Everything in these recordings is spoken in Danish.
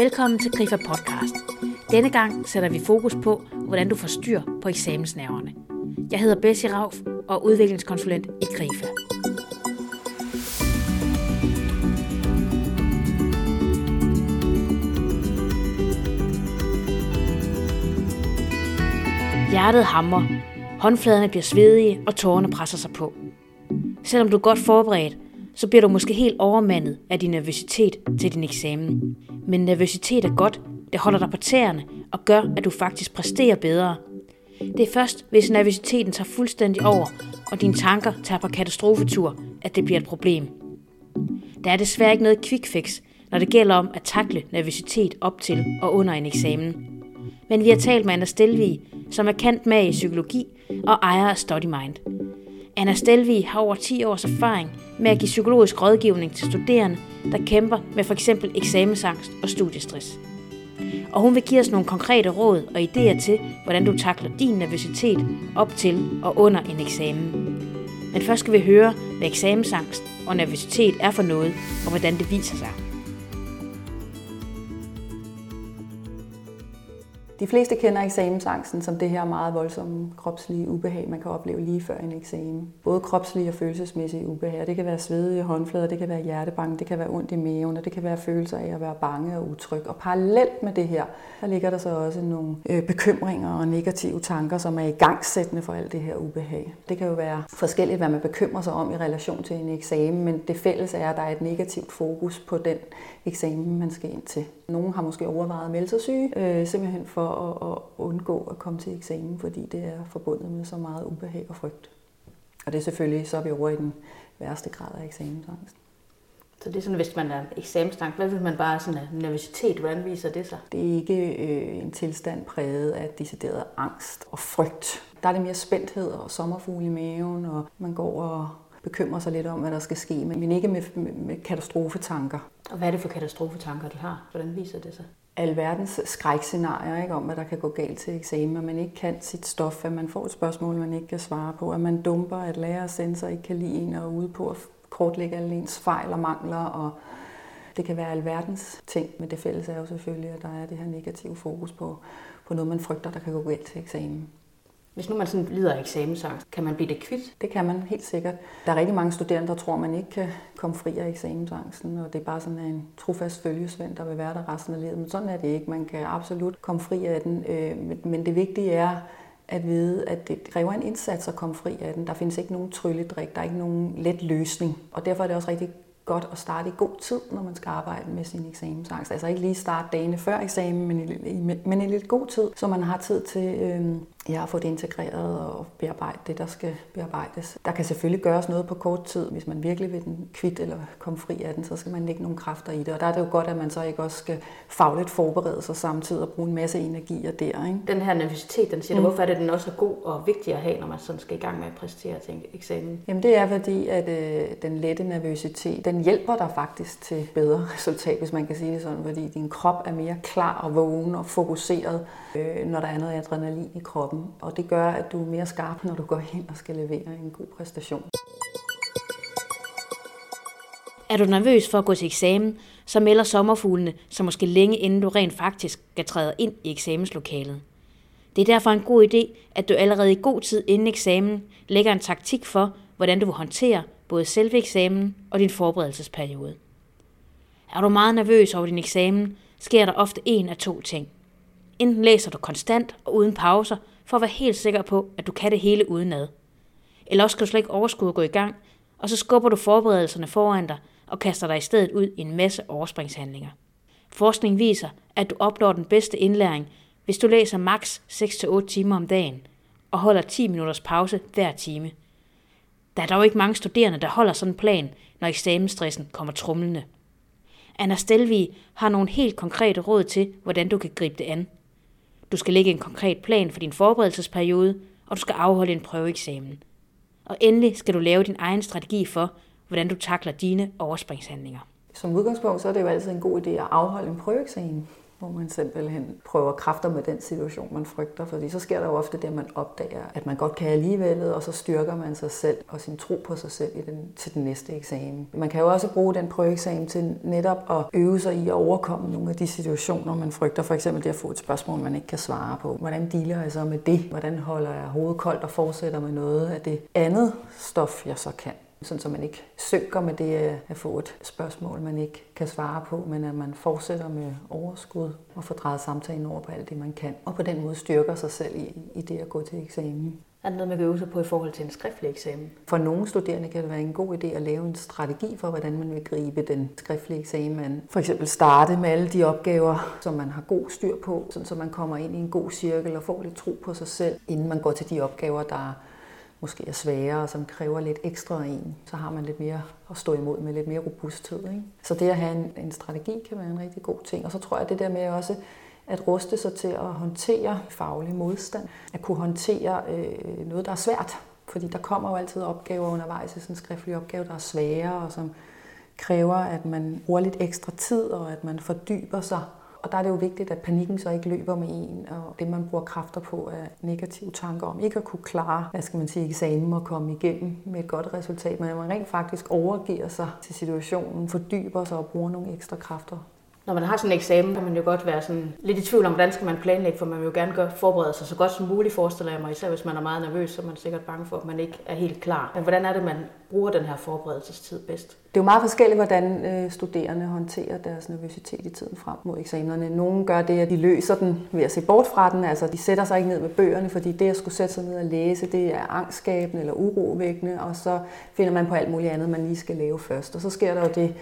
Velkommen til Grifa Podcast. Denne gang sætter vi fokus på, hvordan du får styr på eksamensnerverne. Jeg hedder Bessie Rauf og er udviklingskonsulent i Grifa. Hjertet hamrer, håndfladerne bliver svedige og tårerne presser sig på. Selvom du er godt forberedt, så bliver du måske helt overmandet af din nervøsitet til din eksamen. Men nervøsitet er godt, det holder dig på tæerne og gør, at du faktisk præsterer bedre. Det er først, hvis nervøsiteten tager fuldstændig over, og dine tanker tager på katastrofetur, at det bliver et problem. Der er desværre ikke noget quick fix, når det gælder om at takle nervøsitet op til og under en eksamen. Men vi har talt med Anna Stelvig, som er kendt med i psykologi og ejer af StudyMind. Anna Stelvig har over 10 års erfaring med at give psykologisk rådgivning til studerende, der kæmper med f.eks. eksamensangst og studiestress. Og hun vil give os nogle konkrete råd og idéer til, hvordan du takler din nervøsitet op til og under en eksamen. Men først skal vi høre, hvad eksamensangst og nervøsitet er for noget, og hvordan det viser sig. De fleste kender eksamensangsten som det her meget voldsomme kropslige ubehag, man kan opleve lige før en eksamen. Både kropslige og følelsesmæssige ubehag. Det kan være svedige håndflader, det kan være hjertebange, det kan være ondt i maven, og det kan være følelser af at være bange og utryg. Og parallelt med det her, der ligger der så også nogle øh, bekymringer og negative tanker, som er i gangsættende for alt det her ubehag. Det kan jo være forskelligt, hvad man bekymrer sig om i relation til en eksamen, men det fælles er, at der er et negativt fokus på den eksamen, man skal ind til. Nogle har måske overvejet at melde sig syge, øh, simpelthen for at, at undgå at komme til eksamen, fordi det er forbundet med så meget ubehag og frygt. Og det er selvfølgelig, så er vi over i den værste grad af eksamensangst. Så det er sådan, hvis man er eksamensangst, hvad vil man bare sådan nervøsitet, hvordan viser det sig? Det er ikke øh, en tilstand præget af decideret angst og frygt. Der er det mere spændthed og sommerfugle i maven, og man går og bekymrer sig lidt om, hvad der skal ske, men ikke med, med, med katastrofetanker. Og hvad er det for katastrofetanker, de har? Hvordan viser det sig? Alverdens skrækscenarier ikke, om, hvad der kan gå galt til eksamen, at man ikke kan sit stof, at man får et spørgsmål, man ikke kan svare på, at man dumper, at lærer og sensor ikke kan lide en og er ude på at kortlægge alle ens fejl og mangler, og det kan være alverdens ting, men det fælles er jo selvfølgelig, at der er det her negative fokus på, på noget, man frygter, der kan gå galt til eksamen. Hvis nu man sådan lider af eksamensangst, kan man blive det kvidt? Det kan man helt sikkert. Der er rigtig mange studerende, der tror, man ikke kan komme fri af eksamensangsten, og det er bare sådan en trofast følgesvend, der vil være der resten af livet. Men sådan er det ikke. Man kan absolut komme fri af den, øh, men det vigtige er at vide, at det kræver en indsats at komme fri af den. Der findes ikke nogen trylledrik, der er ikke nogen let løsning, og derfor er det også rigtig godt at starte i god tid, når man skal arbejde med sin eksamensangst. Altså ikke lige starte dagene før eksamen, men i, men i lidt god tid, så man har tid til øh, ja, at få det integreret og bearbejde det, der skal bearbejdes. Der kan selvfølgelig gøres noget på kort tid. Hvis man virkelig vil den kvitt eller komme fri af den, så skal man lægge nogle kræfter i det. Og der er det jo godt, at man så ikke også skal fagligt forberede sig samtidig og bruge en masse energier der. Ikke? Den her nervøsitet, den siger mm. hvorfor er det den også er god og vigtig at have, når man sådan skal i gang med at præstere til eksamen? Jamen det er fordi, at øh, den lette nervøsitet, den hjælper dig faktisk til bedre resultat, hvis man kan sige det sådan, fordi din krop er mere klar og vågen og fokuseret, øh, når der er noget adrenalin i kroppen kroppen, og det gør, at du er mere skarp, når du går hen og skal levere en god præstation. Er du nervøs for at gå til eksamen, så melder sommerfuglene så måske længe inden du rent faktisk skal træde ind i eksamenslokalet. Det er derfor en god idé, at du allerede i god tid inden eksamen lægger en taktik for, hvordan du vil håndtere både selve eksamen og din forberedelsesperiode. Er du meget nervøs over din eksamen, sker der ofte en af to ting. Enten læser du konstant og uden pauser, for at være helt sikker på, at du kan det hele udenad. Eller også kan du slet ikke overskue at gå i gang, og så skubber du forberedelserne foran dig og kaster dig i stedet ud i en masse overspringshandlinger. Forskning viser, at du opnår den bedste indlæring, hvis du læser maks 6-8 timer om dagen og holder 10 minutters pause hver time. Der er dog ikke mange studerende, der holder sådan en plan, når eksamensstressen kommer trumlende. Anna Stelvi har nogle helt konkrete råd til, hvordan du kan gribe det an – du skal lægge en konkret plan for din forberedelsesperiode, og du skal afholde en prøveeksamen. Og endelig skal du lave din egen strategi for, hvordan du takler dine overspringshandlinger. Som udgangspunkt så er det jo altid en god idé at afholde en prøveeksamen hvor man simpelthen prøver kræfter med den situation, man frygter. Fordi så sker der jo ofte det, at man opdager, at man godt kan alligevel, og så styrker man sig selv og sin tro på sig selv i den, til den næste eksamen. Man kan jo også bruge den prøveeksamen til netop at øve sig i at overkomme nogle af de situationer, man frygter. For eksempel det at få et spørgsmål, man ikke kan svare på. Hvordan dealer jeg så med det? Hvordan holder jeg hovedet koldt og fortsætter med noget af det andet stof, jeg så kan? Sådan så man ikke synker med det at få et spørgsmål, man ikke kan svare på, men at man fortsætter med overskud og får drejet samtalen over på alt det, man kan, og på den måde styrker sig selv i, i det at gå til eksamen. Er det noget, man kan øve sig på i forhold til en skriftlig eksamen? For nogle studerende kan det være en god idé at lave en strategi for, hvordan man vil gribe den skriftlige eksamen. For eksempel starte med alle de opgaver, som man har god styr på, sådan så man kommer ind i en god cirkel og får lidt tro på sig selv, inden man går til de opgaver, der måske er sværere, og som kræver lidt ekstra af en, så har man lidt mere at stå imod med lidt mere robusthed. Ikke? Så det at have en, en strategi kan være en rigtig god ting. Og så tror jeg, at det der med også at ruste sig til at håndtere faglig modstand, at kunne håndtere øh, noget, der er svært. Fordi der kommer jo altid opgaver undervejs sådan en skriftlig opgave, der er sværere, og som kræver, at man bruger lidt ekstra tid, og at man fordyber sig og der er det jo vigtigt, at panikken så ikke løber med en, og det man bruger kræfter på er negative tanker om ikke at kunne klare, hvad skal man sige, eksamen og komme igennem med et godt resultat, men at man rent faktisk overgiver sig til situationen, fordyber sig og bruger nogle ekstra kræfter når man har sådan en eksamen, kan man jo godt være sådan lidt i tvivl om, hvordan skal man planlægge, for man vil jo gerne gøre, forberede sig så godt som muligt, forestiller jeg mig. Især hvis man er meget nervøs, så er man sikkert bange for, at man ikke er helt klar. Men hvordan er det, man bruger den her forberedelsestid bedst? Det er jo meget forskelligt, hvordan øh, studerende håndterer deres nervøsitet i tiden frem mod eksamenerne. Nogle gør det, at de løser den ved at se bort fra den. Altså, de sætter sig ikke ned med bøgerne, fordi det at skulle sætte sig ned og læse, det er angstskabende eller urovækkende, og så finder man på alt muligt andet, man lige skal lave først. Og så sker der jo det,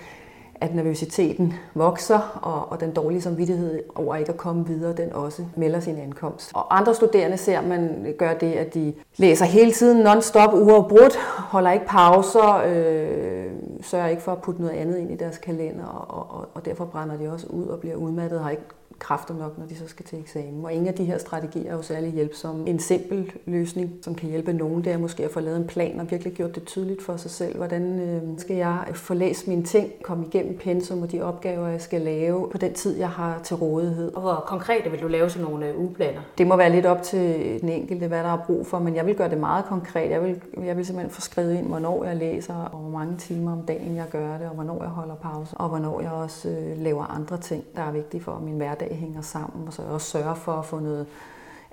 at nervøsiteten vokser, og, og den dårlige samvittighed over ikke at komme videre, den også melder sin ankomst. Og andre studerende ser, man gør det, at de læser hele tiden non-stop, uafbrudt, holder ikke pauser, øh, sørger ikke for at putte noget andet ind i deres kalender, og, og, og derfor brænder de også ud og bliver udmattet, har ikke kræfter nok, når de så skal til eksamen. Og ingen af de her strategier er jo særlig hjælpsomme. En simpel løsning, som kan hjælpe nogen, det er måske at få lavet en plan og virkelig gjort det tydeligt for sig selv. Hvordan øh, skal jeg få læst mine ting, komme igennem pensum og de opgaver, jeg skal lave på den tid, jeg har til rådighed. Og hvor konkret vil du lave sådan nogle øh, ugeplaner? Det må være lidt op til den enkelte, hvad der er brug for, men jeg vil gøre det meget konkret. Jeg vil, jeg vil simpelthen få skrevet ind, hvornår jeg læser, og hvor mange timer om dagen jeg gør det, og hvornår jeg holder pause, og hvornår jeg også øh, laver andre ting, der er vigtige for min hverdag hverdag hænger sammen, og så også sørge for at få noget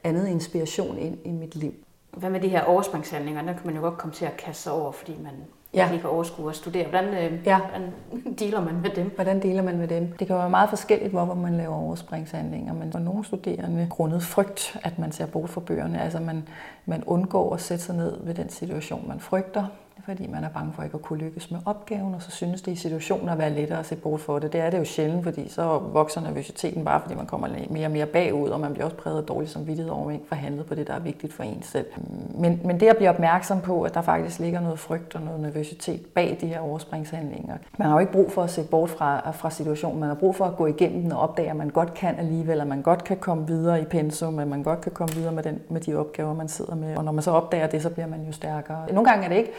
andet inspiration ind i mit liv. Hvad med de her overspringshandlinger? Der kan man jo godt komme til at kaste sig over, fordi man ja. ikke kan overskue at studere. Hvordan, øh, ja. hvordan dealer man med dem? Hvordan dealer man med dem? Det kan være meget forskelligt, hvorfor man laver overspringshandlinger, men for nogle studerende grundet frygt, at man ser bort fra bøgerne. Altså man, man undgår at sætte sig ned ved den situation, man frygter fordi man er bange for ikke at kunne lykkes med opgaven, og så synes det i situationer at være lettere at se bort for det. Det er det jo sjældent, fordi så vokser nervøsiteten bare, fordi man kommer mere og mere bagud, og man bliver også præget af dårlig samvittighed over, at man ikke får handlet på det, der er vigtigt for en selv. Men, men det at blive opmærksom på, at der faktisk ligger noget frygt og noget nervøsitet bag de her overspringshandlinger. Man har jo ikke brug for at se bort fra, fra situationen, man har brug for at gå igennem den og opdage, at man godt kan alligevel, at man godt kan komme videre i pensum, at man godt kan komme videre med, den, med de opgaver, man sidder med. Og når man så opdager det, så bliver man jo stærkere. Nogle gange er det ikke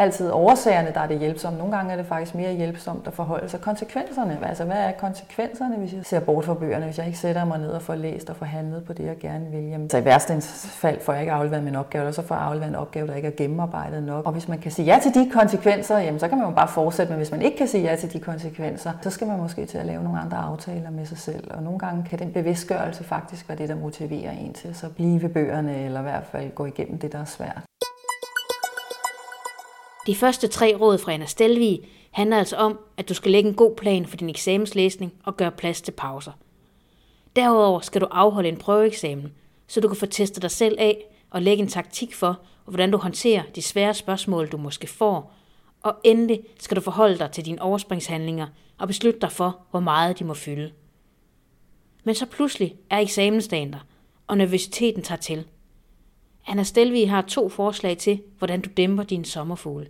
altid årsagerne, der er det hjælpsomme. Nogle gange er det faktisk mere hjælpsomt at forholde sig konsekvenserne. Altså, hvad er konsekvenserne, hvis jeg ser bort fra bøgerne, hvis jeg ikke sætter mig ned og får læst og får handlet på det, jeg gerne vil? Jamen, så i værste fald får jeg ikke afleveret min opgave, eller så får jeg afleveret en opgave, der ikke er gennemarbejdet nok. Og hvis man kan sige ja til de konsekvenser, jamen, så kan man jo bare fortsætte, men hvis man ikke kan sige ja til de konsekvenser, så skal man måske til at lave nogle andre aftaler med sig selv. Og nogle gange kan den bevidstgørelse faktisk være det, der motiverer en til at så blive ved bøgerne, eller i hvert fald gå igennem det, der er svært. De første tre råd fra Anna Stelvig handler altså om, at du skal lægge en god plan for din eksamenslæsning og gøre plads til pauser. Derudover skal du afholde en prøveeksamen, så du kan få testet dig selv af og lægge en taktik for, hvordan du håndterer de svære spørgsmål, du måske får. Og endelig skal du forholde dig til dine overspringshandlinger og beslutte dig for, hvor meget de må fylde. Men så pludselig er eksamensdagen der, og nervøsiteten tager til. Anna Stelvi har to forslag til, hvordan du dæmper din sommerfugle.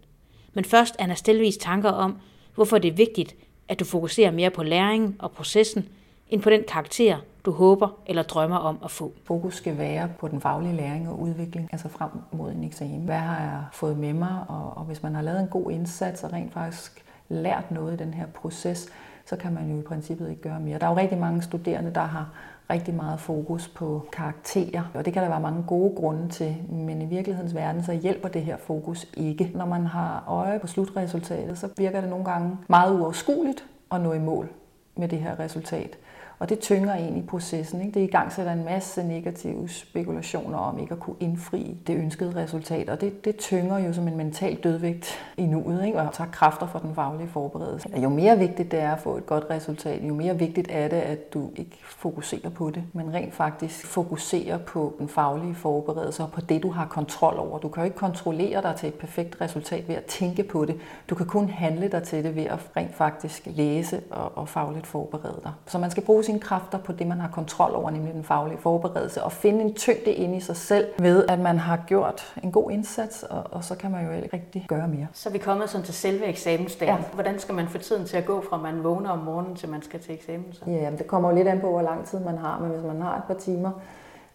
Men først Anna Stelvis tanker om, hvorfor det er vigtigt, at du fokuserer mere på læringen og processen, end på den karakter, du håber eller drømmer om at få. Fokus skal være på den faglige læring og udvikling, altså frem mod en eksamen. Hvad har jeg fået med mig, og, og hvis man har lavet en god indsats og rent faktisk lært noget i den her proces, så kan man jo i princippet ikke gøre mere. Der er jo rigtig mange studerende, der har rigtig meget fokus på karakterer, og det kan der være mange gode grunde til, men i virkelighedens verden så hjælper det her fokus ikke. Når man har øje på slutresultatet, så virker det nogle gange meget uoverskueligt at nå i mål med det her resultat. Og det tynger ind i processen. Ikke? Det i gang sætter en masse negative spekulationer om ikke at kunne indfri det ønskede resultat. Og det, det tynger jo som en mental dødvægt i nuet, ikke? og tager kræfter fra den faglige forberedelse. Jo mere vigtigt det er at få et godt resultat, jo mere vigtigt er det, at du ikke fokuserer på det, men rent faktisk fokuserer på den faglige forberedelse og på det, du har kontrol over. Du kan jo ikke kontrollere dig til et perfekt resultat ved at tænke på det. Du kan kun handle dig til det ved at rent faktisk læse og, og fagligt forberede dig. Så man skal bruge sine kræfter på det, man har kontrol over, nemlig den faglige forberedelse, og finde en tyngde ind i sig selv ved, at man har gjort en god indsats, og, og så kan man jo ikke rigtig gøre mere. Så er vi kommet sådan til selve eksamensdagen. Ja. Hvordan skal man få tiden til at gå fra, man vågner om morgenen, til man skal til eksamen? Så? Ja, det kommer jo lidt an på, hvor lang tid man har, men hvis man har et par timer,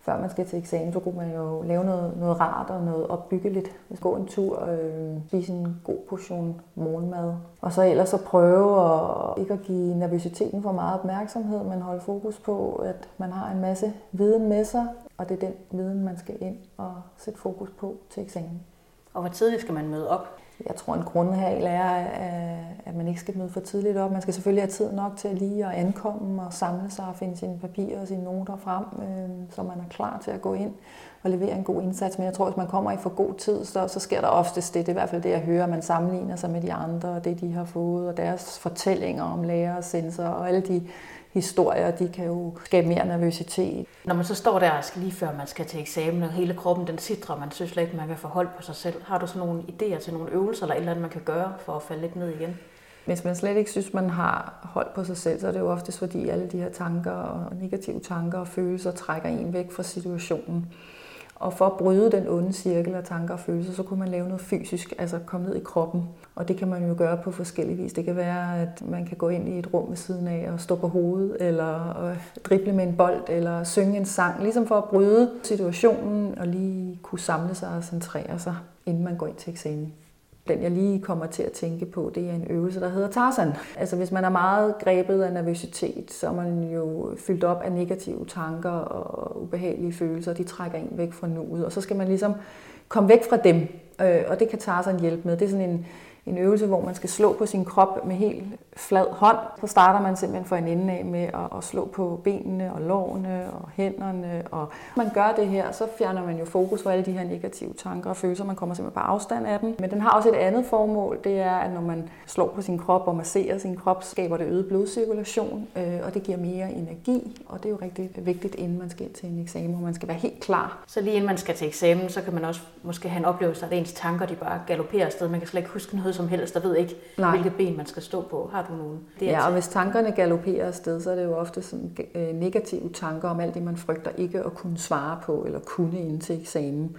før man skal til eksamen, så kunne man jo lave noget, noget rart og noget opbyggeligt. Gå en tur, øh, spise en god portion morgenmad. Og så ellers så prøve at ikke at give nervøsiteten for meget opmærksomhed, men holde fokus på, at man har en masse viden med sig, og det er den viden, man skal ind og sætte fokus på til eksamen. Og hvor tidligt skal man møde op? Jeg tror, en grundregel er, at man ikke skal møde for tidligt op. Man skal selvfølgelig have tid nok til lige at ankomme og samle sig og finde sine papirer og sine noter frem, øh, så man er klar til at gå ind og levere en god indsats. Men jeg tror, hvis man kommer i for god tid, så, så sker der oftest det. Det er i hvert fald det, jeg hører. Man sammenligner sig med de andre og det, de har fået, og deres fortællinger om lærer og sensorer og alle de historier, de kan jo skabe mere nervøsitet. Når man så står der lige før man skal til eksamen, og hele kroppen den sidder, man synes slet ikke, man kan få hold på sig selv. Har du sådan nogle idéer til nogle øvelser eller et eller andet, man kan gøre for at falde lidt ned igen? Hvis man slet ikke synes, man har hold på sig selv, så er det jo ofte fordi alle de her tanker og negative tanker og følelser trækker en væk fra situationen. Og for at bryde den onde cirkel af tanker og følelser, så kunne man lave noget fysisk, altså komme ned i kroppen. Og det kan man jo gøre på forskellige vis. Det kan være, at man kan gå ind i et rum ved siden af og stå på hovedet, eller øh, drible med en bold, eller synge en sang, ligesom for at bryde situationen og lige kunne samle sig og centrere sig, inden man går ind til eksamen. Den, jeg lige kommer til at tænke på, det er en øvelse, der hedder Tarzan. Altså hvis man er meget grebet af nervøsitet, så er man jo fyldt op af negative tanker og ubehagelige følelser, de trækker en væk fra nuet. Og så skal man ligesom komme væk fra dem, øh, og det kan Tarzan hjælpe med. Det er sådan en, en øvelse, hvor man skal slå på sin krop med helt flad hånd. Så starter man simpelthen for en ende af med at, at slå på benene og lårene og hænderne. Og man gør det her, så fjerner man jo fokus på alle de her negative tanker og følelser. Man kommer simpelthen på afstand af dem. Men den har også et andet formål. Det er, at når man slår på sin krop og masserer sin krop, skaber det øget blodcirkulation, øh, og det giver mere energi. Og det er jo rigtig vigtigt, inden man skal ind til en eksamen, hvor man skal være helt klar. Så lige inden man skal til eksamen, så kan man også måske have en oplevelse, at ens tanker de bare galopperer afsted. Man kan slet ikke huske noget som helst, der ved ikke, Nej. hvilket ben man skal stå på. Har du nogen? Det ja, og hvis tankerne galopperer afsted, så er det jo ofte sådan øh, negative tanker om alt det, man frygter ikke at kunne svare på eller kunne ind til eksamen.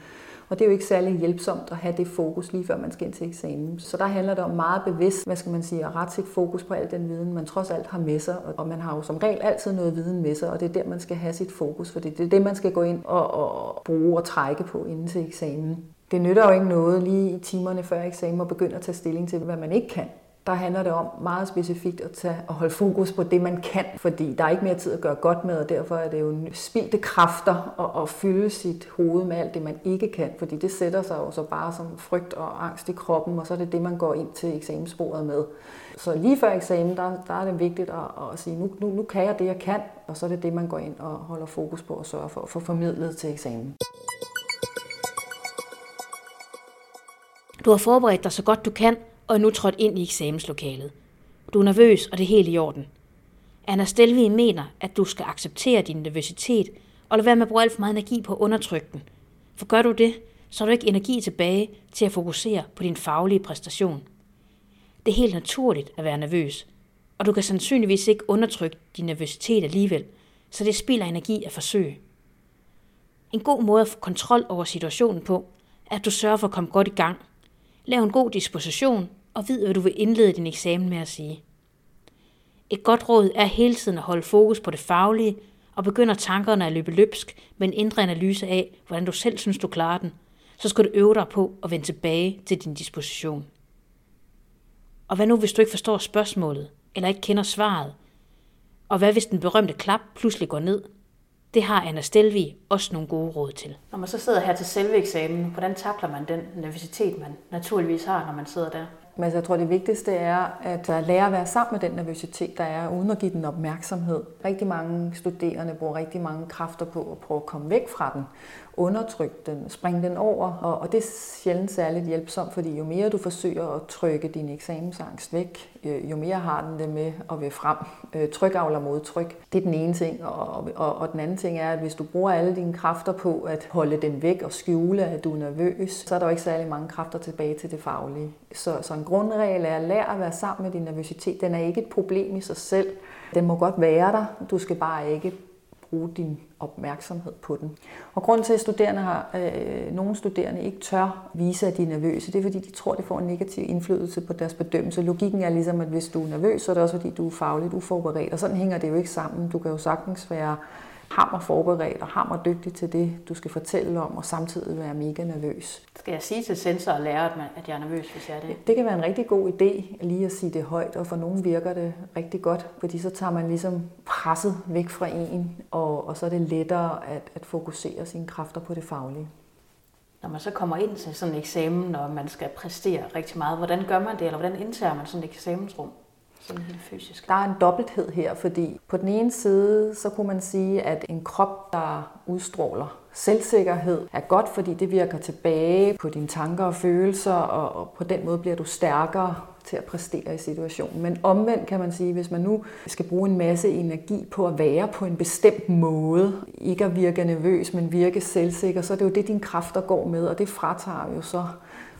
Og det er jo ikke særlig hjælpsomt at have det fokus lige før man skal ind til eksamen. Så der handler det om meget bevidst, hvad skal man sige, at ret sit fokus på al den viden, man trods alt har med sig. Og man har jo som regel altid noget viden med sig, og det er der, man skal have sit fokus, for det er det, man skal gå ind og, og bruge og trække på inden til eksamen. Det nytter jo ikke noget lige i timerne før eksamen at begynde at tage stilling til, hvad man ikke kan der handler det om meget specifikt at, tage, og holde fokus på det, man kan, fordi der er ikke mere tid at gøre godt med, og derfor er det jo spildte kræfter at, at fylde sit hoved med alt det, man ikke kan, fordi det sætter sig jo så bare som frygt og angst i kroppen, og så er det det, man går ind til eksamensbordet med. Så lige før eksamen, der, der er det vigtigt at, at sige, nu, nu, nu kan jeg det, jeg kan, og så er det det, man går ind og holder fokus på og sørger for at få formidlet til eksamen. Du har forberedt dig så godt du kan, og er nu trådt ind i eksamenslokalet. Du er nervøs, og det er helt i orden. Anna Stelvi mener, at du skal acceptere din nervøsitet, og lade være med at bruge alt for meget energi på at undertrykke den. For gør du det, så har du ikke energi tilbage til at fokusere på din faglige præstation. Det er helt naturligt at være nervøs, og du kan sandsynligvis ikke undertrykke din nervøsitet alligevel, så det spilder energi at forsøge. En god måde at få kontrol over situationen på, er at du sørger for at komme godt i gang. Lav en god disposition og vid, hvad du vil indlede din eksamen med at sige. Et godt råd er hele tiden at holde fokus på det faglige, og begynder tankerne at løbe løbsk med en indre analyse af, hvordan du selv synes, du klarer den, så skal du øve dig på at vende tilbage til din disposition. Og hvad nu, hvis du ikke forstår spørgsmålet, eller ikke kender svaret? Og hvad hvis den berømte klap pludselig går ned? Det har Anna Stelvi også nogle gode råd til. Når man så sidder her til selve eksamen, hvordan takler man den nervøsitet, man naturligvis har, når man sidder der? Men altså, jeg tror, det vigtigste er at lære at være sammen med den nervøsitet, der er, uden at give den opmærksomhed. Rigtig mange studerende bruger rigtig mange kræfter på at prøve at komme væk fra den undertrykke den, springe den over, og, og det er sjældent særligt hjælpsomt, fordi jo mere du forsøger at trykke din eksamensangst væk, øh, Øh, jo mere har den det med at være frem. Øh, tryk avler modtryk. Det er den ene ting, og, og, og den anden ting er, at hvis du bruger alle dine kræfter på at holde den væk og skjule, at du er nervøs, så er der jo ikke særlig mange kræfter tilbage til det faglige. Så, så en grundregel er at lære at være sammen med din nervøsitet. Den er ikke et problem i sig selv. Den må godt være der. Du skal bare ikke bruge din opmærksomhed på den. Og grund til, at studerende har, øh, nogle studerende ikke tør vise, at de er nervøse, det er, fordi de tror, det får en negativ indflydelse på deres bedømmelse. Logikken er ligesom, at hvis du er nervøs, så er det også, fordi du er fagligt uforberedt. Og sådan hænger det jo ikke sammen. Du kan jo sagtens være hammer forberedt og hammer dygtig til det, du skal fortælle om, og samtidig være mega nervøs. Skal jeg sige til sensor og lære, at jeg er nervøs, hvis jeg er det? Det kan være en rigtig god idé lige at sige det højt, og for nogen virker det rigtig godt, fordi så tager man ligesom presset væk fra en, og, og så er det lettere at, at fokusere sine kræfter på det faglige. Når man så kommer ind til sådan en eksamen, og man skal præstere rigtig meget, hvordan gør man det, eller hvordan indtager man sådan et eksamensrum? Sådan helt fysisk? Der er en dobbelthed her, fordi på den ene side, så kunne man sige, at en krop, der udstråler selvsikkerhed, er godt, fordi det virker tilbage på dine tanker og følelser, og på den måde bliver du stærkere til at præstere i situationen. Men omvendt kan man sige, hvis man nu skal bruge en masse energi på at være på en bestemt måde, ikke at virke nervøs, men virke selvsikker, så er det jo det, dine kræfter går med, og det fratager jo så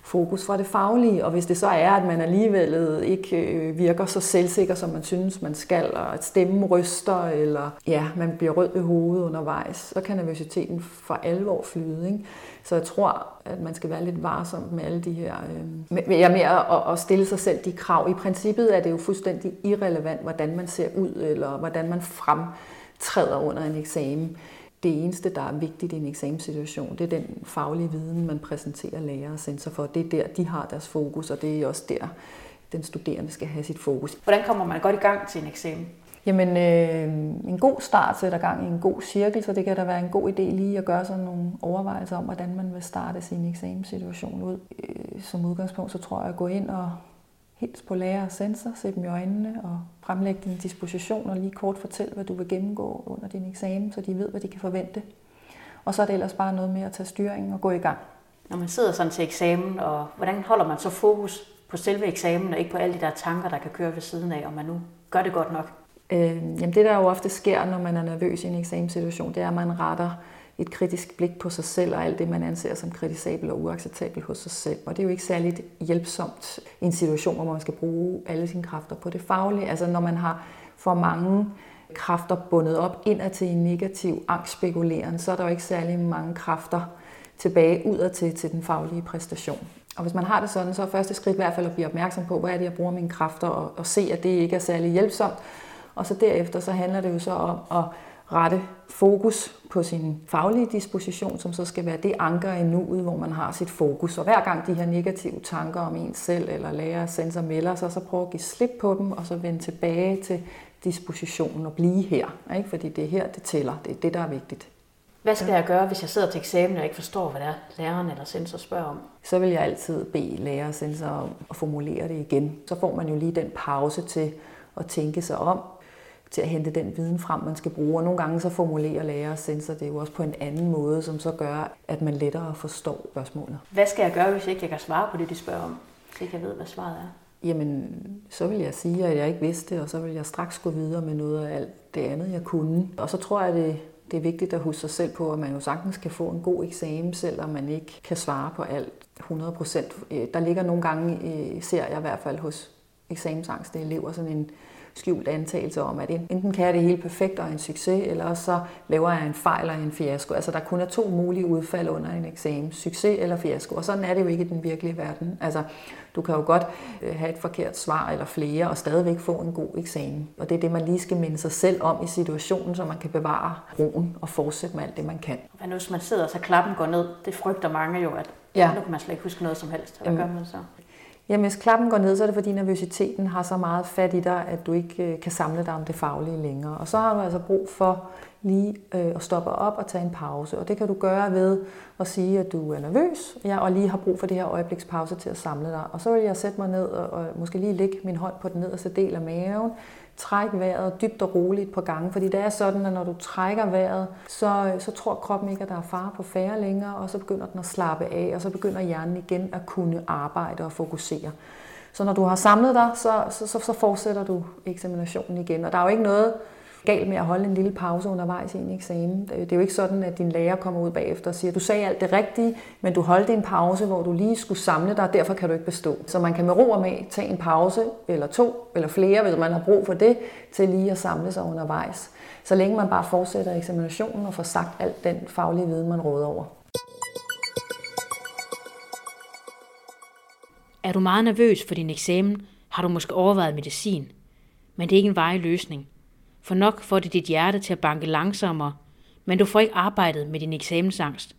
fokus fra det faglige, og hvis det så er, at man alligevel ikke øh, virker så selvsikker, som man synes, man skal, og at stemmen ryster, eller ja, man bliver rød i hovedet undervejs, så kan nervøsiteten for alvor flyde. Ikke? Så jeg tror, at man skal være lidt varsom med alle de her... Øh, med, ja, med at, at stille sig selv de krav. I princippet er det jo fuldstændig irrelevant, hvordan man ser ud, eller hvordan man fremtræder under en eksamen det eneste, der er vigtigt i en eksamenssituation, det er den faglige viden, man præsenterer lærer og sensor for. Det er der, de har deres fokus, og det er også der, den studerende skal have sit fokus. Hvordan kommer man godt i gang til en eksamen? Jamen, øh, en god start sætter gang i en god cirkel, så det kan da være en god idé lige at gøre sådan nogle overvejelser om, hvordan man vil starte sin eksamenssituation ud. Øh, som udgangspunkt, så tror jeg at gå ind og Hils på lærer og sensor, se dem i øjnene og fremlægge din disposition og lige kort fortælle, hvad du vil gennemgå under din eksamen, så de ved, hvad de kan forvente. Og så er det ellers bare noget med at tage styringen og gå i gang. Når man sidder sådan til eksamen, og hvordan holder man så fokus på selve eksamen, og ikke på alle de der tanker, der kan køre ved siden af, om man nu gør det godt nok? Øh, jamen det, der jo ofte sker, når man er nervøs i en eksamenssituation, det er, at man retter et kritisk blik på sig selv og alt det, man anser som kritisabelt og uacceptabelt hos sig selv. Og det er jo ikke særligt hjælpsomt i en situation, hvor man skal bruge alle sine kræfter på det faglige. Altså når man har for mange kræfter bundet op indad til en negativ angstspekuleren, så er der jo ikke særlig mange kræfter tilbage udad til, til den faglige præstation. Og hvis man har det sådan, så er første skridt i hvert fald at blive opmærksom på, hvad er det, jeg bruger mine kræfter, og, og se, at det ikke er særlig hjælpsomt. Og så derefter, så handler det jo så om at rette fokus på sin faglige disposition, som så skal være det anker i nuet, hvor man har sit fokus. Og hver gang de her negative tanker om en selv eller lærer sensor melder sig, så prøv at give slip på dem, og så vende tilbage til dispositionen og blive her. Ikke? Fordi det er her, det tæller. Det er det, der er vigtigt. Hvad skal jeg gøre, hvis jeg sidder til eksamen og ikke forstår, hvad det er, læreren eller sensor spørger om? Så vil jeg altid bede lærer og sensor om at formulere det igen. Så får man jo lige den pause til at tænke sig om, til at hente den viden frem, man skal bruge. Og nogle gange så formulerer lærer og sensor det jo også på en anden måde, som så gør, at man lettere forstår spørgsmålet. Hvad skal jeg gøre, hvis jeg ikke kan svare på det, de spørger om? Så jeg ved, hvad svaret er. Jamen, så vil jeg sige, at jeg ikke vidste det, og så vil jeg straks gå videre med noget af alt det andet, jeg kunne. Og så tror jeg, det, det er vigtigt at huske sig selv på, at man jo sagtens kan få en god eksamen, selvom man ikke kan svare på alt 100 procent. Øh, der ligger nogle gange, øh, ser jeg i hvert fald hos eksamensangste elever, sådan en skjult antagelse om, at enten kan jeg det hele perfekt og en succes, eller så laver jeg en fejl og en fiasko. Altså der kun er to mulige udfald under en eksamen, succes eller fiasko, og sådan er det jo ikke i den virkelige verden. Altså du kan jo godt øh, have et forkert svar eller flere og stadigvæk få en god eksamen. Og det er det, man lige skal minde sig selv om i situationen, så man kan bevare roen og fortsætte med alt det, man kan. Nu, hvis man sidder, så klappen går ned? Det frygter mange jo, at ja. nu kan man slet ikke huske noget som helst. Hvad gør man så? Jamen, hvis klappen går ned, så er det fordi nervøsiteten har så meget fat i dig, at du ikke øh, kan samle dig om det faglige længere. Og så har du altså brug for lige øh, at stoppe op og tage en pause. Og det kan du gøre ved at sige, at du er nervøs, ja, og lige har brug for det her øjeblikspause til at samle dig. Og så vil jeg sætte mig ned og, og måske lige lægge min hånd på den nederste del af maven, træk vejret dybt og roligt på gange, fordi det er sådan, at når du trækker vejret, så, så tror kroppen ikke, at der er fare på færre længere, og så begynder den at slappe af, og så begynder hjernen igen at kunne arbejde og fokusere. Så når du har samlet dig, så, så, så, så fortsætter du eksaminationen igen. Og der er jo ikke noget, galt med at holde en lille pause undervejs i en eksamen. Øh, det er jo ikke sådan, at din lærer kommer ud bagefter og siger, du sagde alt det rigtige, men du holdt en pause, hvor du lige skulle samle dig, og derfor kan du ikke bestå. Så man kan med ro og med tage en pause, eller to, eller flere, hvis man har brug for det, til lige at samle sig undervejs. Så længe man bare fortsætter eksaminationen og får sagt alt den faglige viden, man råder over. Er du meget nervøs for din eksamen, har du måske overvejet medicin. Men det er ikke en vej løsning for nok får det dit hjerte til at banke langsommere, men du får ikke arbejdet med din eksamensangst.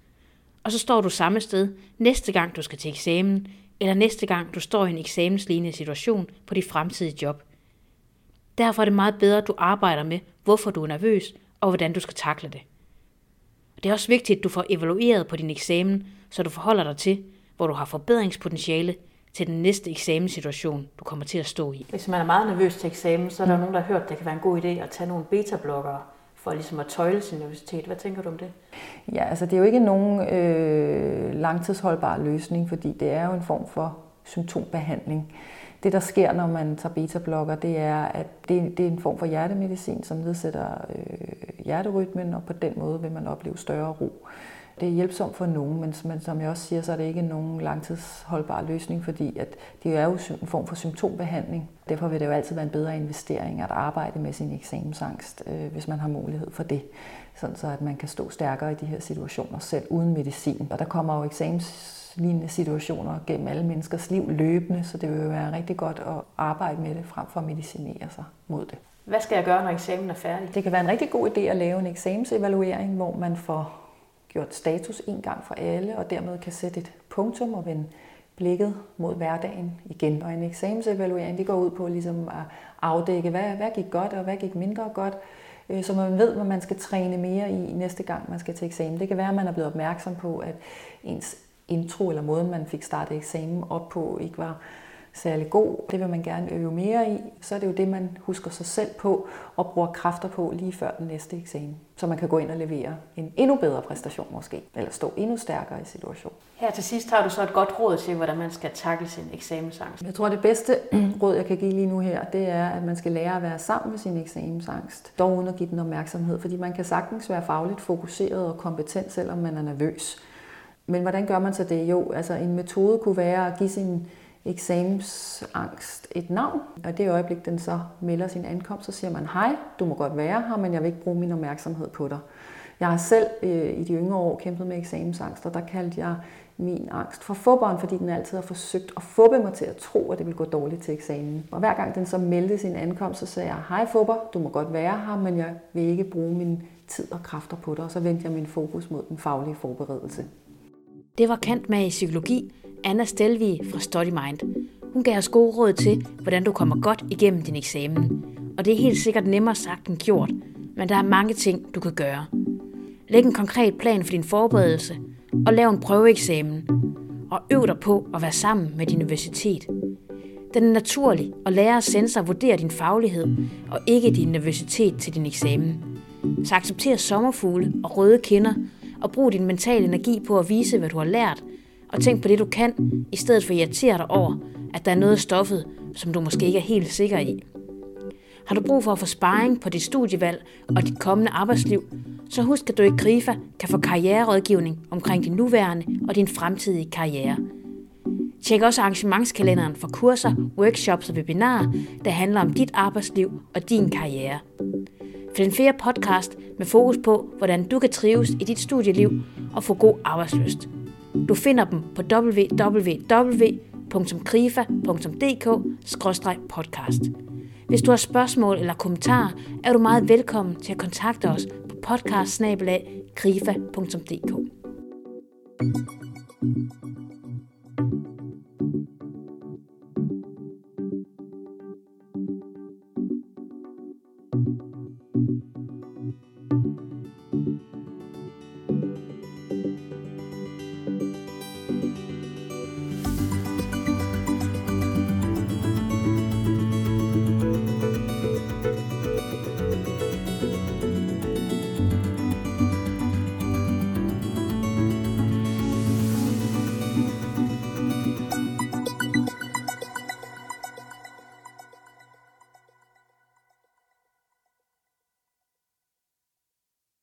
Og så står du samme sted næste gang du skal til eksamen, eller næste gang du står i en eksamenslignende situation på dit fremtidige job. Derfor er det meget bedre, at du arbejder med, hvorfor du er nervøs, og hvordan du skal takle det. Det er også vigtigt, at du får evalueret på din eksamen, så du forholder dig til, hvor du har forbedringspotentiale, til den næste eksamenssituation, du kommer til at stå i. Hvis man er meget nervøs til eksamen, så er der mm. nogen, der har hørt, at det kan være en god idé at tage nogle beta-blokkere for ligesom at tøjle sin nervøsitet. Hvad tænker du om det? Ja, altså det er jo ikke nogen øh, langtidsholdbar løsning, fordi det er jo en form for symptombehandling. Det, der sker, når man tager beta-blokker, det er, at det, det er en form for hjertemedicin, som nedsætter øh, hjerterytmen, og på den måde vil man opleve større ro. Det er hjælpsomt for nogen, men, men som jeg også siger, så er det ikke nogen langtidsholdbar løsning, fordi at det er jo en form for symptombehandling. Derfor vil det jo altid være en bedre investering at arbejde med sin eksamensangst, øh, hvis man har mulighed for det. Sådan så at man kan stå stærkere i de her situationer selv uden medicin. Og der kommer jo eksamenslignende situationer gennem alle menneskers liv løbende, så det vil jo være rigtig godt at arbejde med det frem for at medicinere sig mod det. Hvad skal jeg gøre, når eksamen er færdig? Det kan være en rigtig god idé at lave en eksamensevaluering, hvor man får gjort status en gang for alle, og dermed kan sætte et punktum og vende blikket mod hverdagen igen. Og en eksamensevaluering, det går ud på ligesom at afdække, hvad, hvad gik godt og hvad gik mindre godt, øh, så man ved, hvad man skal træne mere i næste gang, man skal til eksamen. Det kan være, at man er blevet opmærksom på, at ens intro eller måden, man fik startet eksamen op på, ikke var særlig god. Det vil man gerne øve mere i. Så er det jo det, man husker sig selv på og bruger kræfter på lige før den næste eksamen. Så man kan gå ind og levere en endnu bedre præstation måske, eller stå endnu stærkere i situationen. Her til sidst har du så et godt råd til, hvordan man skal takle sin eksamensangst. Jeg tror, det bedste råd, jeg kan give lige nu her, det er, at man skal lære at være sammen med sin eksamensangst. Dog uden at give den opmærksomhed, fordi man kan sagtens være fagligt fokuseret og kompetent, selvom man er nervøs. Men hvordan gør man så det? Jo, altså en metode kunne være at give sin eksamensangst et navn, og det øjeblik, den så melder sin ankomst, så siger man, hej, du må godt være her, men jeg vil ikke bruge min opmærksomhed på dig. Jeg har selv øh, i de yngre år kæmpet med eksamensangst, og der kaldte jeg min angst for fubberen, fordi den altid har forsøgt at fubbe mig til at tro, at det ville gå dårligt til eksamen. Og hver gang den så meldte sin ankomst, så sagde jeg, hej fubber, du må godt være her, men jeg vil ikke bruge min tid og kræfter på dig, og så vendte jeg min fokus mod den faglige forberedelse. Det var Kant med i psykologi, Anna Stelvi fra Study Mind. Hun gav os gode råd til, hvordan du kommer godt igennem din eksamen. Og det er helt sikkert nemmere sagt end gjort, men der er mange ting, du kan gøre. Læg en konkret plan for din forberedelse, og lav en prøveeksamen. Og øv dig på at være sammen med din universitet. Den er naturlig, og lærer sensor vurdere din faglighed, og ikke din nervøsitet til din eksamen. Så accepter sommerfugle og røde kinder, og brug din mentale energi på at vise, hvad du har lært, og tænk på det, du kan, i stedet for at irritere dig over, at der er noget af stoffet, som du måske ikke er helt sikker i. Har du brug for at få sparring på dit studievalg og dit kommende arbejdsliv, så husk, at du i Grifa kan få karriererådgivning omkring din nuværende og din fremtidige karriere. Tjek også arrangementskalenderen for kurser, workshops og webinarer, der handler om dit arbejdsliv og din karriere. Find flere podcast med fokus på, hvordan du kan trives i dit studieliv og få god arbejdsløst. Du finder dem på www.krifa.dk-podcast. Hvis du har spørgsmål eller kommentarer, er du meget velkommen til at kontakte os på podcast